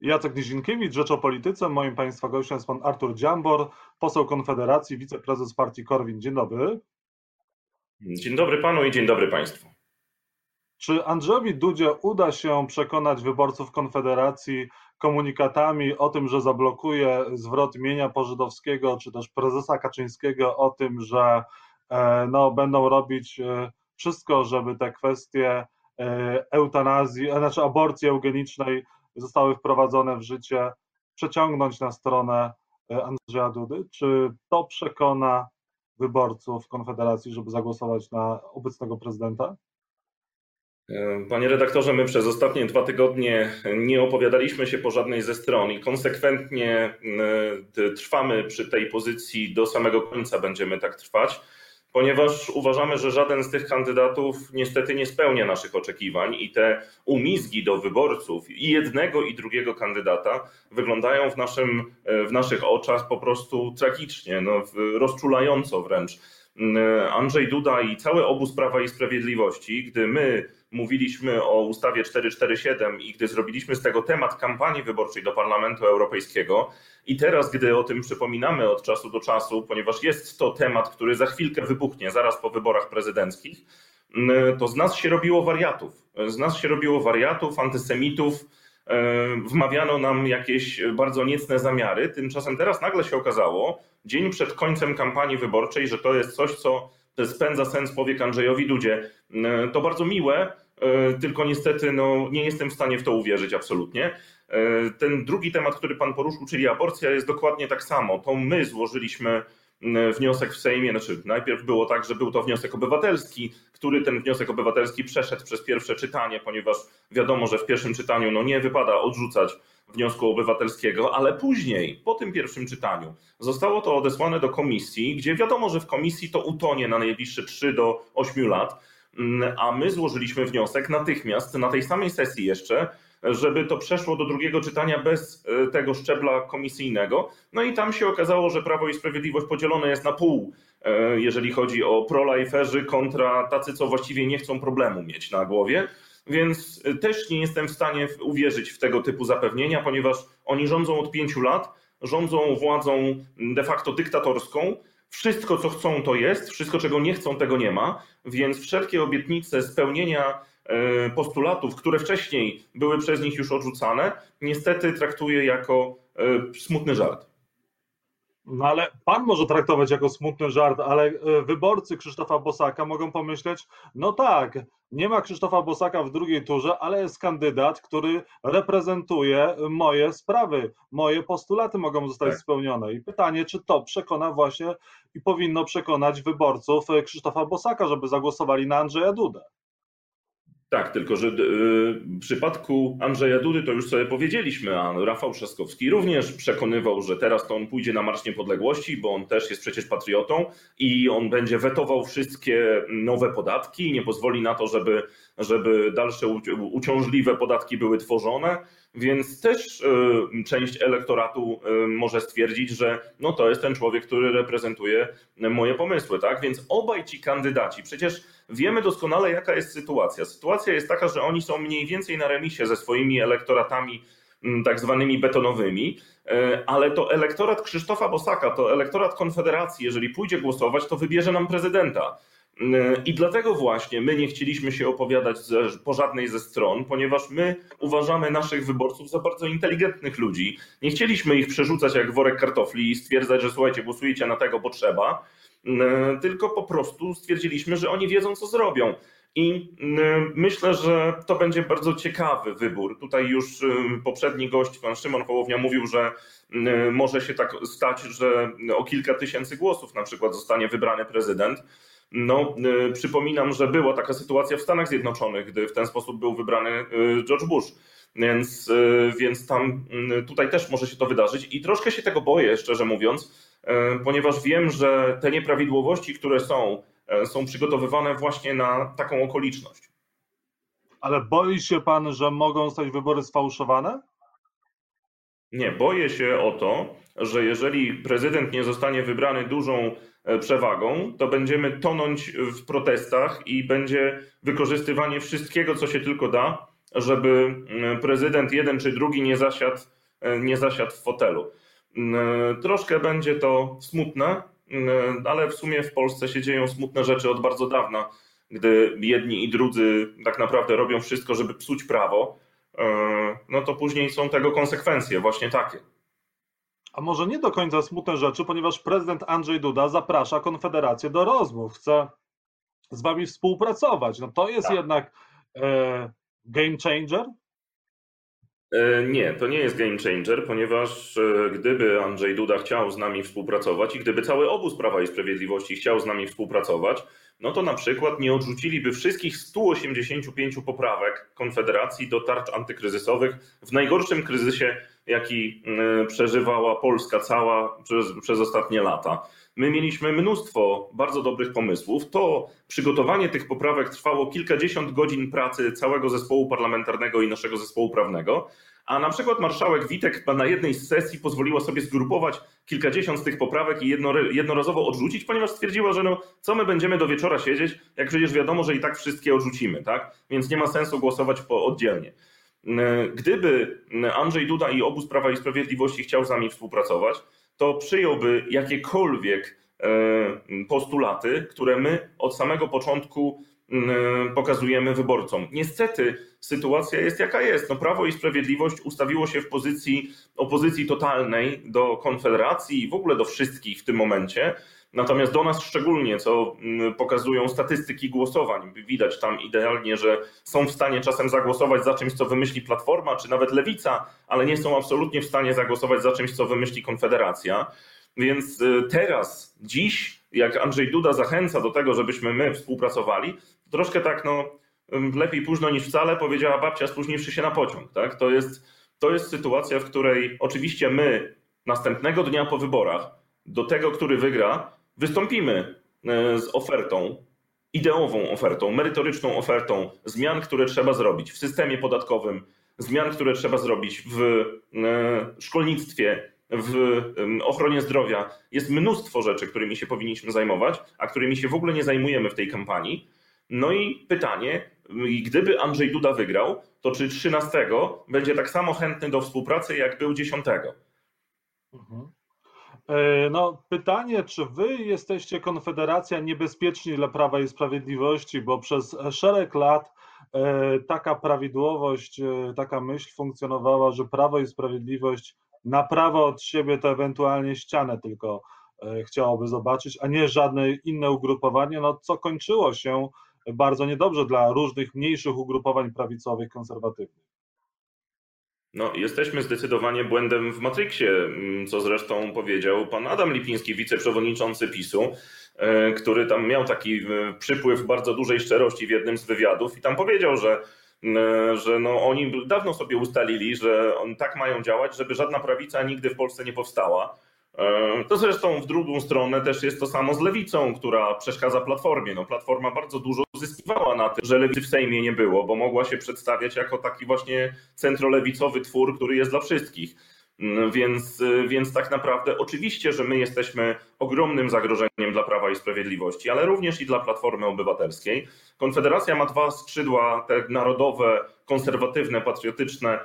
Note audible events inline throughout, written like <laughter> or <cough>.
Jacek Nizinkiewicz, Rzecz o Polityce. Moim Państwa gościem jest Pan Artur Dziambor, poseł Konfederacji, wiceprezes partii Korwin. Dzień dobry. Dzień dobry Panu i dzień dobry Państwu. Czy Andrzejowi Dudzie uda się przekonać wyborców Konfederacji komunikatami o tym, że zablokuje zwrot mienia pożydowskiego, czy też prezesa Kaczyńskiego o tym, że e, no, będą robić e, wszystko, żeby te kwestie e, eutanazji, znaczy aborcji eugenicznej zostały wprowadzone w życie, przeciągnąć na stronę Andrzeja Dudy? Czy to przekona wyborców Konfederacji, żeby zagłosować na obecnego prezydenta? Panie redaktorze, my przez ostatnie dwa tygodnie nie opowiadaliśmy się po żadnej ze stron i konsekwentnie trwamy przy tej pozycji do samego końca, będziemy tak trwać, ponieważ uważamy, że żaden z tych kandydatów niestety nie spełnia naszych oczekiwań i te umizgi do wyborców i jednego i drugiego kandydata wyglądają w, naszym, w naszych oczach po prostu tragicznie, no, rozczulająco wręcz. Andrzej Duda i cały obóz Prawa i Sprawiedliwości, gdy my mówiliśmy o ustawie 447 i gdy zrobiliśmy z tego temat kampanii wyborczej do Parlamentu Europejskiego, i teraz, gdy o tym przypominamy od czasu do czasu, ponieważ jest to temat, który za chwilkę wybuchnie, zaraz po wyborach prezydenckich, to z nas się robiło wariatów. Z nas się robiło wariatów, antysemitów, e, wmawiano nam jakieś bardzo niecne zamiary. Tymczasem teraz nagle się okazało, dzień przed końcem kampanii wyborczej, że to jest coś, co spędza sens powiek Andrzejowi Dudzie. E, to bardzo miłe, tylko niestety no, nie jestem w stanie w to uwierzyć absolutnie. E, ten drugi temat, który pan poruszył, czyli aborcja, jest dokładnie tak samo. To my złożyliśmy wniosek w Sejmie, znaczy najpierw było tak, że był to wniosek obywatelski, który ten wniosek obywatelski przeszedł przez pierwsze czytanie, ponieważ wiadomo, że w pierwszym czytaniu no nie wypada odrzucać wniosku obywatelskiego, ale później, po tym pierwszym czytaniu, zostało to odesłane do komisji, gdzie wiadomo, że w komisji to utonie na najbliższe 3 do 8 lat, a my złożyliśmy wniosek natychmiast, na tej samej sesji jeszcze, żeby to przeszło do drugiego czytania bez e, tego szczebla komisyjnego. No i tam się okazało, że Prawo i Sprawiedliwość podzielone jest na pół, e, jeżeli chodzi o prolajferzy kontra tacy, co właściwie nie chcą problemu mieć na głowie. Więc e, też nie jestem w stanie uwierzyć w tego typu zapewnienia, ponieważ oni rządzą od pięciu lat, rządzą władzą de facto dyktatorską. Wszystko, co chcą, to jest, wszystko, czego nie chcą, tego nie ma, więc wszelkie obietnice spełnienia E, postulatów, które wcześniej były przez nich już odrzucane, niestety traktuje jako e, smutny żart. No ale pan może traktować jako smutny żart, ale e, wyborcy Krzysztofa Bosaka mogą pomyśleć, no tak, nie ma Krzysztofa Bosaka w drugiej turze, ale jest kandydat, który reprezentuje moje sprawy, moje postulaty mogą zostać tak. spełnione. I pytanie, czy to przekona właśnie i powinno przekonać wyborców Krzysztofa Bosaka, żeby zagłosowali na Andrzeja Dudę. Tak, tylko że y, w przypadku Andrzeja Dudy to już sobie powiedzieliśmy, a Rafał Trzaskowski również przekonywał, że teraz to on pójdzie na Marsz Niepodległości, bo on też jest przecież patriotą i on będzie wetował wszystkie nowe podatki, nie pozwoli na to, żeby, żeby dalsze uciążliwe podatki były tworzone. Więc też y, część elektoratu y, może stwierdzić, że no to jest ten człowiek, który reprezentuje moje pomysły, tak? Więc obaj ci kandydaci, przecież wiemy doskonale, jaka jest sytuacja. Sytuacja jest taka, że oni są mniej więcej na remisie ze swoimi elektoratami mm, tak zwanymi betonowymi, y, ale to elektorat Krzysztofa Bosaka, to elektorat Konfederacji, jeżeli pójdzie głosować, to wybierze nam prezydenta. I dlatego właśnie my nie chcieliśmy się opowiadać po żadnej ze stron, ponieważ my uważamy naszych wyborców za bardzo inteligentnych ludzi. Nie chcieliśmy ich przerzucać jak worek kartofli i stwierdzać, że słuchajcie, głosujecie na tego, bo trzeba, tylko po prostu stwierdziliśmy, że oni wiedzą, co zrobią. I myślę, że to będzie bardzo ciekawy wybór. Tutaj już poprzedni gość, pan Szymon Hołownia, mówił, że może się tak stać, że o kilka tysięcy głosów na przykład zostanie wybrany prezydent. No, y, przypominam, że była taka sytuacja w Stanach Zjednoczonych, gdy w ten sposób był wybrany y, George Bush. Więc, y, więc tam tutaj też może się to wydarzyć i troszkę się tego boję, szczerze mówiąc, ponieważ wiem, że te nieprawidłowości, które są, są przygotowywane właśnie na taką okoliczność. Ale boi się pan, że mogą zostać wybory sfałszowane? Nie, boję się o to, że jeżeli prezydent nie zostanie wybrany dużą przewagą, to będziemy tonąć w protestach i będzie wykorzystywanie wszystkiego, co się tylko da, żeby prezydent jeden czy drugi nie zasiadł, nie zasiadł w fotelu. Troszkę będzie to smutne, ale w sumie w Polsce się dzieją smutne rzeczy od bardzo dawna, gdy jedni i drudzy tak naprawdę robią wszystko, żeby psuć prawo, no to później są tego konsekwencje właśnie takie. A może nie do końca smutne rzeczy, ponieważ prezydent Andrzej Duda zaprasza Konfederację do rozmów, chce z wami współpracować. No to jest tak. jednak e, game changer? E, nie, to nie jest game changer, ponieważ e, gdyby Andrzej Duda chciał z nami współpracować i gdyby cały obóz Prawa i Sprawiedliwości chciał z nami współpracować, no to na przykład nie odrzuciliby wszystkich 185 poprawek Konfederacji do tarcz antykryzysowych w najgorszym kryzysie, jaki mm, przeżywała Polska cała przez, przez ostatnie lata. My mieliśmy mnóstwo bardzo dobrych pomysłów. To przygotowanie tych poprawek trwało kilkadziesiąt godzin pracy całego zespołu parlamentarnego i naszego zespołu prawnego. A na przykład marszałek Witek na jednej z sesji pozwoliła sobie zgrupować kilkadziesiąt z tych poprawek i jednorazowo odrzucić, ponieważ stwierdziła, że no, co my będziemy do wieczora siedzieć, jak przecież wiadomo, że i tak wszystkie odrzucimy, tak? Więc nie ma sensu głosować po oddzielnie. Gdyby Andrzej Duda i obóz Prawa i Sprawiedliwości chciał z nami współpracować, to przyjąłby jakiekolwiek e, postulaty, które my od samego początku pokazujemy wyborcom. Niestety sytuacja jest jaka jest. No, Prawo i Sprawiedliwość ustawiło się w pozycji opozycji totalnej do Konfederacji i w ogóle do wszystkich w tym momencie. Natomiast do nas szczególnie, co pokazują statystyki głosowań, widać tam idealnie, że są w stanie czasem zagłosować za czymś, co wymyśli Platforma, czy nawet Lewica, ale nie są absolutnie w stanie zagłosować za czymś, co wymyśli Konfederacja. Więc y, teraz, dziś, jak Andrzej Duda zachęca do tego, żebyśmy my współpracowali, troszkę tak, no, lepiej późno niż wcale, powiedziała babcia spóźniwszy się na pociąg. Tak? To, jest, to jest sytuacja, w której oczywiście my następnego dnia po wyborach do tego, który wygra, wystąpimy e, z ofertą, ideową ofertą, merytoryczną ofertą zmian, które trzeba zrobić w systemie podatkowym, zmian, które trzeba zrobić w e, szkolnictwie, w ochronie zdrowia. Jest mnóstwo rzeczy, którymi się powinniśmy zajmować, a którymi się w ogóle nie zajmujemy w tej kampanii. No i pytanie, gdyby Andrzej Duda wygrał, to czy 13 będzie tak samo chętny do współpracy, jak był 10? Mhm. E, no, pytanie, czy wy jesteście Konfederacja niebezpieczni dla Prawa i Sprawiedliwości, bo przez szereg lat e, taka prawidłowość, e, taka myśl funkcjonowała, że Prawo i Sprawiedliwość na prawo od siebie to ewentualnie ścianę tylko chciałoby zobaczyć, a nie żadne inne ugrupowanie, no co kończyło się bardzo niedobrze dla różnych mniejszych ugrupowań prawicowych, konserwatywnych. No, jesteśmy zdecydowanie błędem w Matrixie, mm, co zresztą powiedział pan Adam Lipiński, wiceprzewodniczący PiSu, e, który tam miał taki e, przypływ bardzo dużej szczerości w jednym z wywiadów i tam powiedział, że e, że no oni dawno sobie ustalili, że on tak mają działać, żeby żadna prawica nigdy w Polsce nie powstała. E, to zresztą w drugą stronę też jest to samo z lewicą, która przeszkadza platformie. No, platforma bardzo dużo zyskiwała na tym, że lewicy w Sejmie nie było, bo mogła się przedstawiać jako taki właśnie centrolewicowy twór, który jest dla wszystkich. Mm, więc, e, więc tak naprawdę oczywiście, że my jesteśmy ogromnym zagrożeniem dla Prawa i Sprawiedliwości, ale również i dla Platformy Obywatelskiej. Konfederacja ma dwa skrzydła, te narodowe, konserwatywne, patriotyczne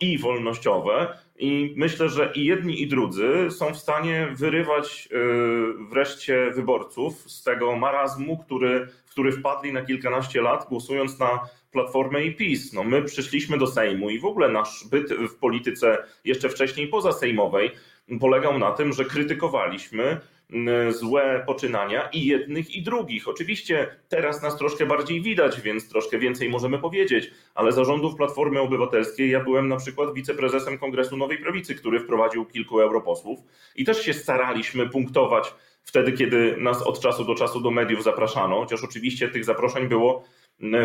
i wolnościowe. I myślę, że i jedni, i drudzy są w stanie wyrywać y, wreszcie wyborców z tego marazmu, który, w który wpadli na kilkanaście lat, głosując na Platformę i PiS. No my przyszliśmy do Sejmu i w ogóle nasz byt w polityce jeszcze wcześniej pozasejmowej polegał na tym, że krytykowaliśmy złe poczynania i jednych, i drugich. Oczywiście teraz nas troszkę bardziej widać, więc troszkę więcej możemy powiedzieć, ale zarządów Platformy Obywatelskiej ja byłem na przykład wiceprezesem Kongresu Nowej Prawicy, który wprowadził kilku europosłów i też się staraliśmy punktować wtedy, kiedy nas od czasu do czasu do mediów zapraszano, chociaż oczywiście tych zaproszeń było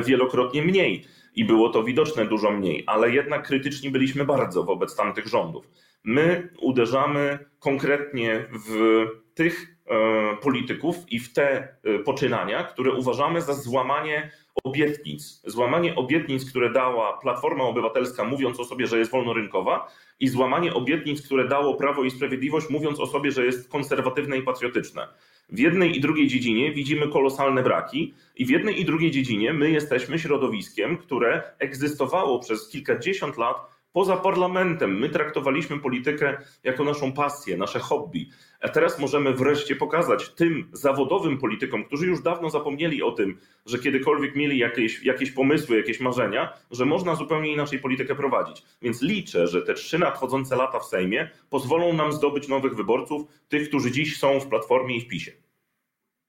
wielokrotnie mniej i było to widoczne dużo mniej, ale jednak krytyczni byliśmy bardzo wobec tamtych rządów. My uderzamy konkretnie w tych e, polityków i w te e, poczynania, które uważamy za złamanie obietnic. Złamanie obietnic, które dała Platforma Obywatelska, mówiąc o sobie, że jest wolnorynkowa, i złamanie obietnic, które dało Prawo i Sprawiedliwość, mówiąc o sobie, że jest konserwatywne i patriotyczne. W jednej i drugiej dziedzinie widzimy kolosalne braki, i w jednej i drugiej dziedzinie my jesteśmy środowiskiem, które egzystowało przez kilkadziesiąt lat poza parlamentem. My traktowaliśmy politykę jako naszą pasję, nasze hobby. A teraz możemy wreszcie pokazać tym zawodowym politykom, którzy już dawno zapomnieli o tym, że kiedykolwiek mieli jakieś, jakieś pomysły, jakieś marzenia, że można zupełnie inaczej politykę prowadzić. Więc liczę, że te trzy nadchodzące lata w Sejmie pozwolą nam zdobyć nowych wyborców, tych, którzy dziś są w Platformie i w PiSie.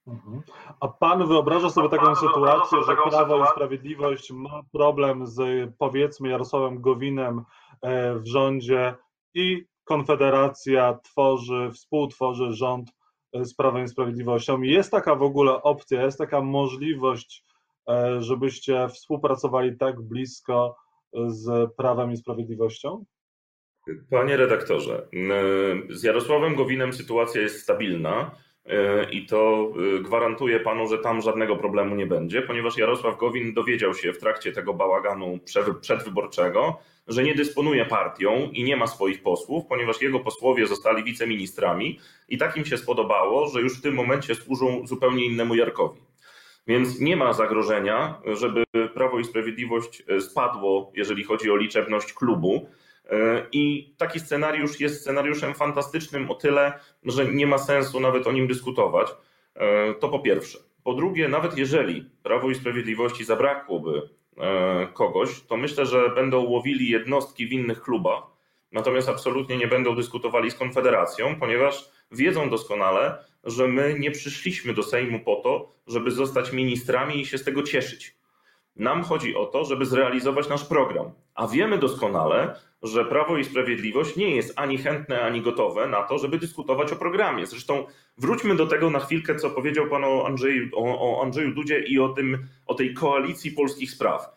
Mhm. A pan wyobraża sobie taką sytuację, że Prawo i Sprawiedliwość ma problem z powiedzmy Jarosławem Gowinem e, w rządzie i Konfederacja tworzy, współtworzy rząd e, z Prawem i Sprawiedliwością. Jest taka w ogóle opcja, jest taka możliwość, e, żebyście współpracowali tak blisko z Prawem i Sprawiedliwością? Panie redaktorze, z Jarosławem Gowinem sytuacja jest stabilna. E, i to e, gwarantuję panu, że tam żadnego problemu nie będzie, ponieważ Jarosław Gowin dowiedział się w trakcie tego bałaganu przedwyborczego, że nie dysponuje partią i nie ma swoich posłów, ponieważ jego posłowie zostali wiceministrami i tak im się spodobało, że już w tym momencie służą zupełnie innemu Jarkowi. Więc nie ma zagrożenia, żeby Prawo i Sprawiedliwość e, spadło, jeżeli chodzi o liczebność klubu. E, I taki scenariusz jest scenariuszem fantastycznym o tyle, że nie ma sensu nawet o nim dyskutować. E, to po pierwsze. Po drugie, nawet jeżeli Prawo i Sprawiedliwości zabrakłoby e, kogoś, to myślę, że będą łowili jednostki w innych klubach, natomiast absolutnie nie będą dyskutowali z Konfederacją, ponieważ wiedzą doskonale, że my nie przyszliśmy do Sejmu po to, żeby zostać ministrami i się z tego cieszyć. Nam chodzi o to, żeby zrealizować nasz program. A wiemy doskonale, że Prawo i Sprawiedliwość nie jest ani chętne, ani gotowe na to, żeby dyskutować o programie. Zresztą wróćmy do tego na chwilkę, co powiedział Pan o Andrzeju, o, o Andrzeju Dudzie i o, tym, o tej koalicji polskich spraw.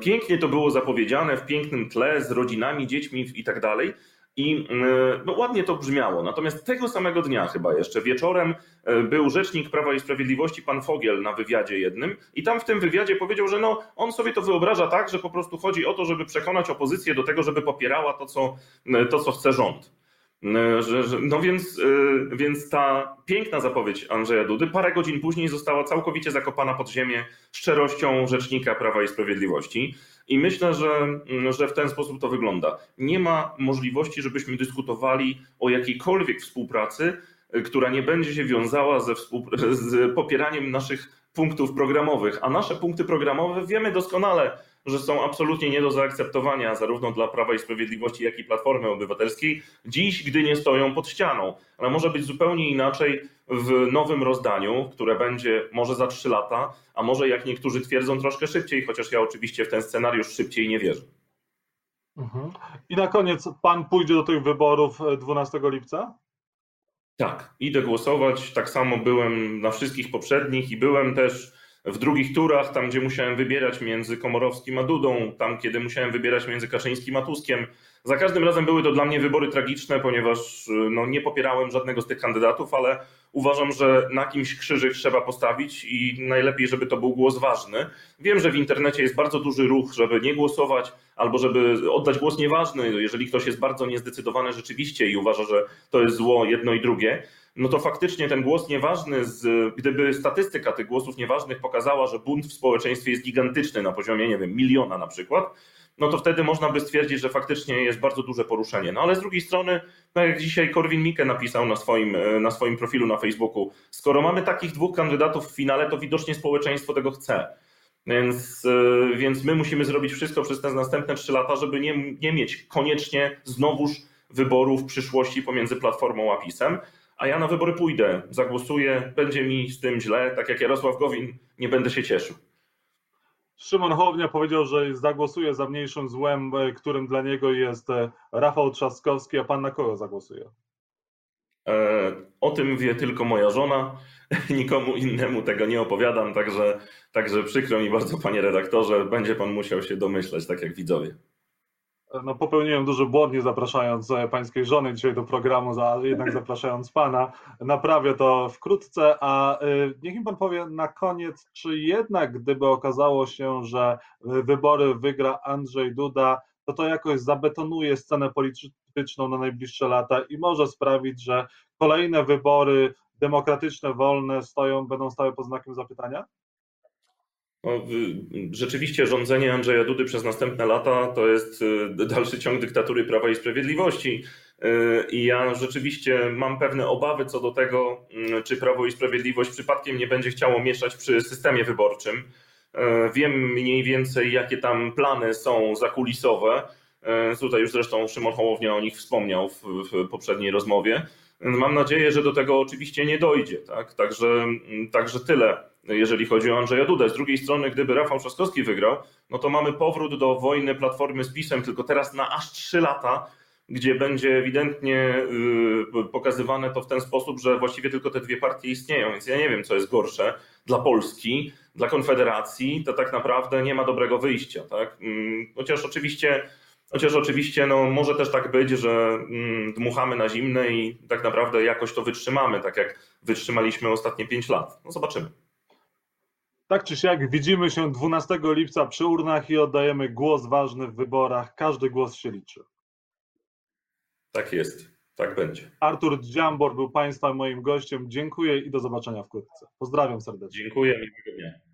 Pięknie to było zapowiedziane w pięknym tle z rodzinami, dziećmi i tak dalej. I e, no, ładnie to brzmiało. Natomiast tego samego dnia, chyba jeszcze wieczorem, e, był rzecznik Prawa i Sprawiedliwości, pan Fogiel, na wywiadzie jednym, i tam w tym wywiadzie powiedział, że no, on sobie to wyobraża tak, że po prostu chodzi o to, żeby przekonać opozycję do tego, żeby popierała to, co, e, to, co chce rząd. E, że, że, no więc, e, więc ta piękna zapowiedź Andrzeja Dudy parę godzin później została całkowicie zakopana pod ziemię szczerością rzecznika Prawa i Sprawiedliwości. I myślę, że, mm, że w ten sposób to wygląda. Nie ma możliwości, żebyśmy dyskutowali o jakiejkolwiek współpracy, która nie będzie się wiązała ze z popieraniem naszych punktów programowych. A nasze punkty programowe wiemy doskonale, że są absolutnie nie do zaakceptowania zarówno dla Prawa i Sprawiedliwości, jak i Platformy Obywatelskiej, dziś, gdy nie stoją pod ścianą. Ale może być zupełnie inaczej w nowym rozdaniu, które będzie może za trzy lata, a może jak niektórzy twierdzą troszkę szybciej, chociaż ja oczywiście w ten scenariusz szybciej nie wierzę. Mhm. I na koniec, pan pójdzie do tych wyborów 12 lipca? Tak, idę głosować. Tak samo byłem na wszystkich poprzednich i byłem też w drugich turach, tam gdzie musiałem wybierać między Komorowskim a Dudą, tam kiedy musiałem wybierać między Kaczyńskim a Tuskiem, za każdym razem były to dla mnie wybory tragiczne, ponieważ no, nie popierałem żadnego z tych kandydatów, ale uważam, że na kimś krzyżyk trzeba postawić i najlepiej, żeby to był głos ważny. Wiem, że w internecie jest bardzo duży ruch, żeby nie głosować albo żeby oddać głos nieważny, jeżeli ktoś jest bardzo niezdecydowany rzeczywiście i uważa, że to jest zło jedno i drugie no to faktycznie ten głos nieważny, z, gdyby statystyka tych głosów nieważnych pokazała, że bunt w społeczeństwie jest gigantyczny na poziomie, nie wiem, miliona na przykład, no to wtedy można by stwierdzić, że faktycznie jest bardzo duże poruszenie. No ale z drugiej strony, tak jak dzisiaj Korwin Mikke napisał na swoim, na swoim profilu na Facebooku, skoro mamy takich dwóch kandydatów w finale, to widocznie społeczeństwo tego chce. Więc, e, więc my musimy zrobić wszystko przez te następne trzy lata, żeby nie, nie mieć koniecznie znowuż wyborów w przyszłości pomiędzy Platformą a PiSem, a ja na wybory pójdę, zagłosuję, będzie mi z tym źle, tak jak Jarosław Gowin, nie będę się cieszył. Szymon Hołownia powiedział, że zagłosuje za mniejszym złem, e, którym dla niego jest e, Rafał Trzaskowski, a pan na kogo zagłosuje? E, o tym wie tylko moja żona. <laughs> Nikomu innemu tego nie opowiadam, także, także przykro mi bardzo, panie redaktorze, będzie pan musiał się domyśleć, tak jak widzowie no, popełniłem duży błąd, nie zapraszając e, pańskiej żony dzisiaj do programu, ale jednak <laughs> zapraszając pana. Naprawię to wkrótce, a e, niech mi pan powie na koniec, czy jednak gdyby okazało się, że wybory wygra Andrzej Duda, to to jakoś zabetonuje scenę polityczną na najbliższe lata i może sprawić, że kolejne wybory demokratyczne, wolne stoją, będą stały pod znakiem zapytania? No, rzeczywiście rządzenie Andrzeja Dudy przez następne lata to jest y, dalszy ciąg dyktatury Prawa i Sprawiedliwości. Y, I ja rzeczywiście mam pewne obawy co do tego, y, czy Prawo i Sprawiedliwość przypadkiem nie będzie chciało mieszać przy systemie wyborczym. Wiem mniej więcej, jakie tam plany są zakulisowe. Tutaj już zresztą Szymon Hołownia o nich wspomniał w, w poprzedniej rozmowie. Mam nadzieję, że do tego oczywiście nie dojdzie. Tak? Także, także tyle jeżeli chodzi o Andrzeja Dudę. Z drugiej strony, gdyby Rafał Trzaskowski wygrał, no to mamy powrót do wojny Platformy z PiSem, tylko teraz na aż trzy lata, gdzie będzie ewidentnie y, pokazywane to w ten sposób, że właściwie tylko te dwie partie istnieją. Więc ja nie wiem, co jest gorsze dla Polski, dla Konfederacji, to tak naprawdę nie ma dobrego wyjścia. Tak? Mm, chociaż oczywiście Chociaż oczywiście no, może też tak być, że mm, dmuchamy na zimne i tak naprawdę jakoś to wytrzymamy, tak jak wytrzymaliśmy ostatnie pięć lat. No zobaczymy. Tak czy siak widzimy się 12 lipca przy urnach i oddajemy głos ważny w wyborach. Każdy głos się liczy. Tak jest, tak będzie. Artur Dziambor był Państwa moim gościem. Dziękuję i do zobaczenia wkrótce. Pozdrawiam serdecznie. Dziękuję, miłego dnia.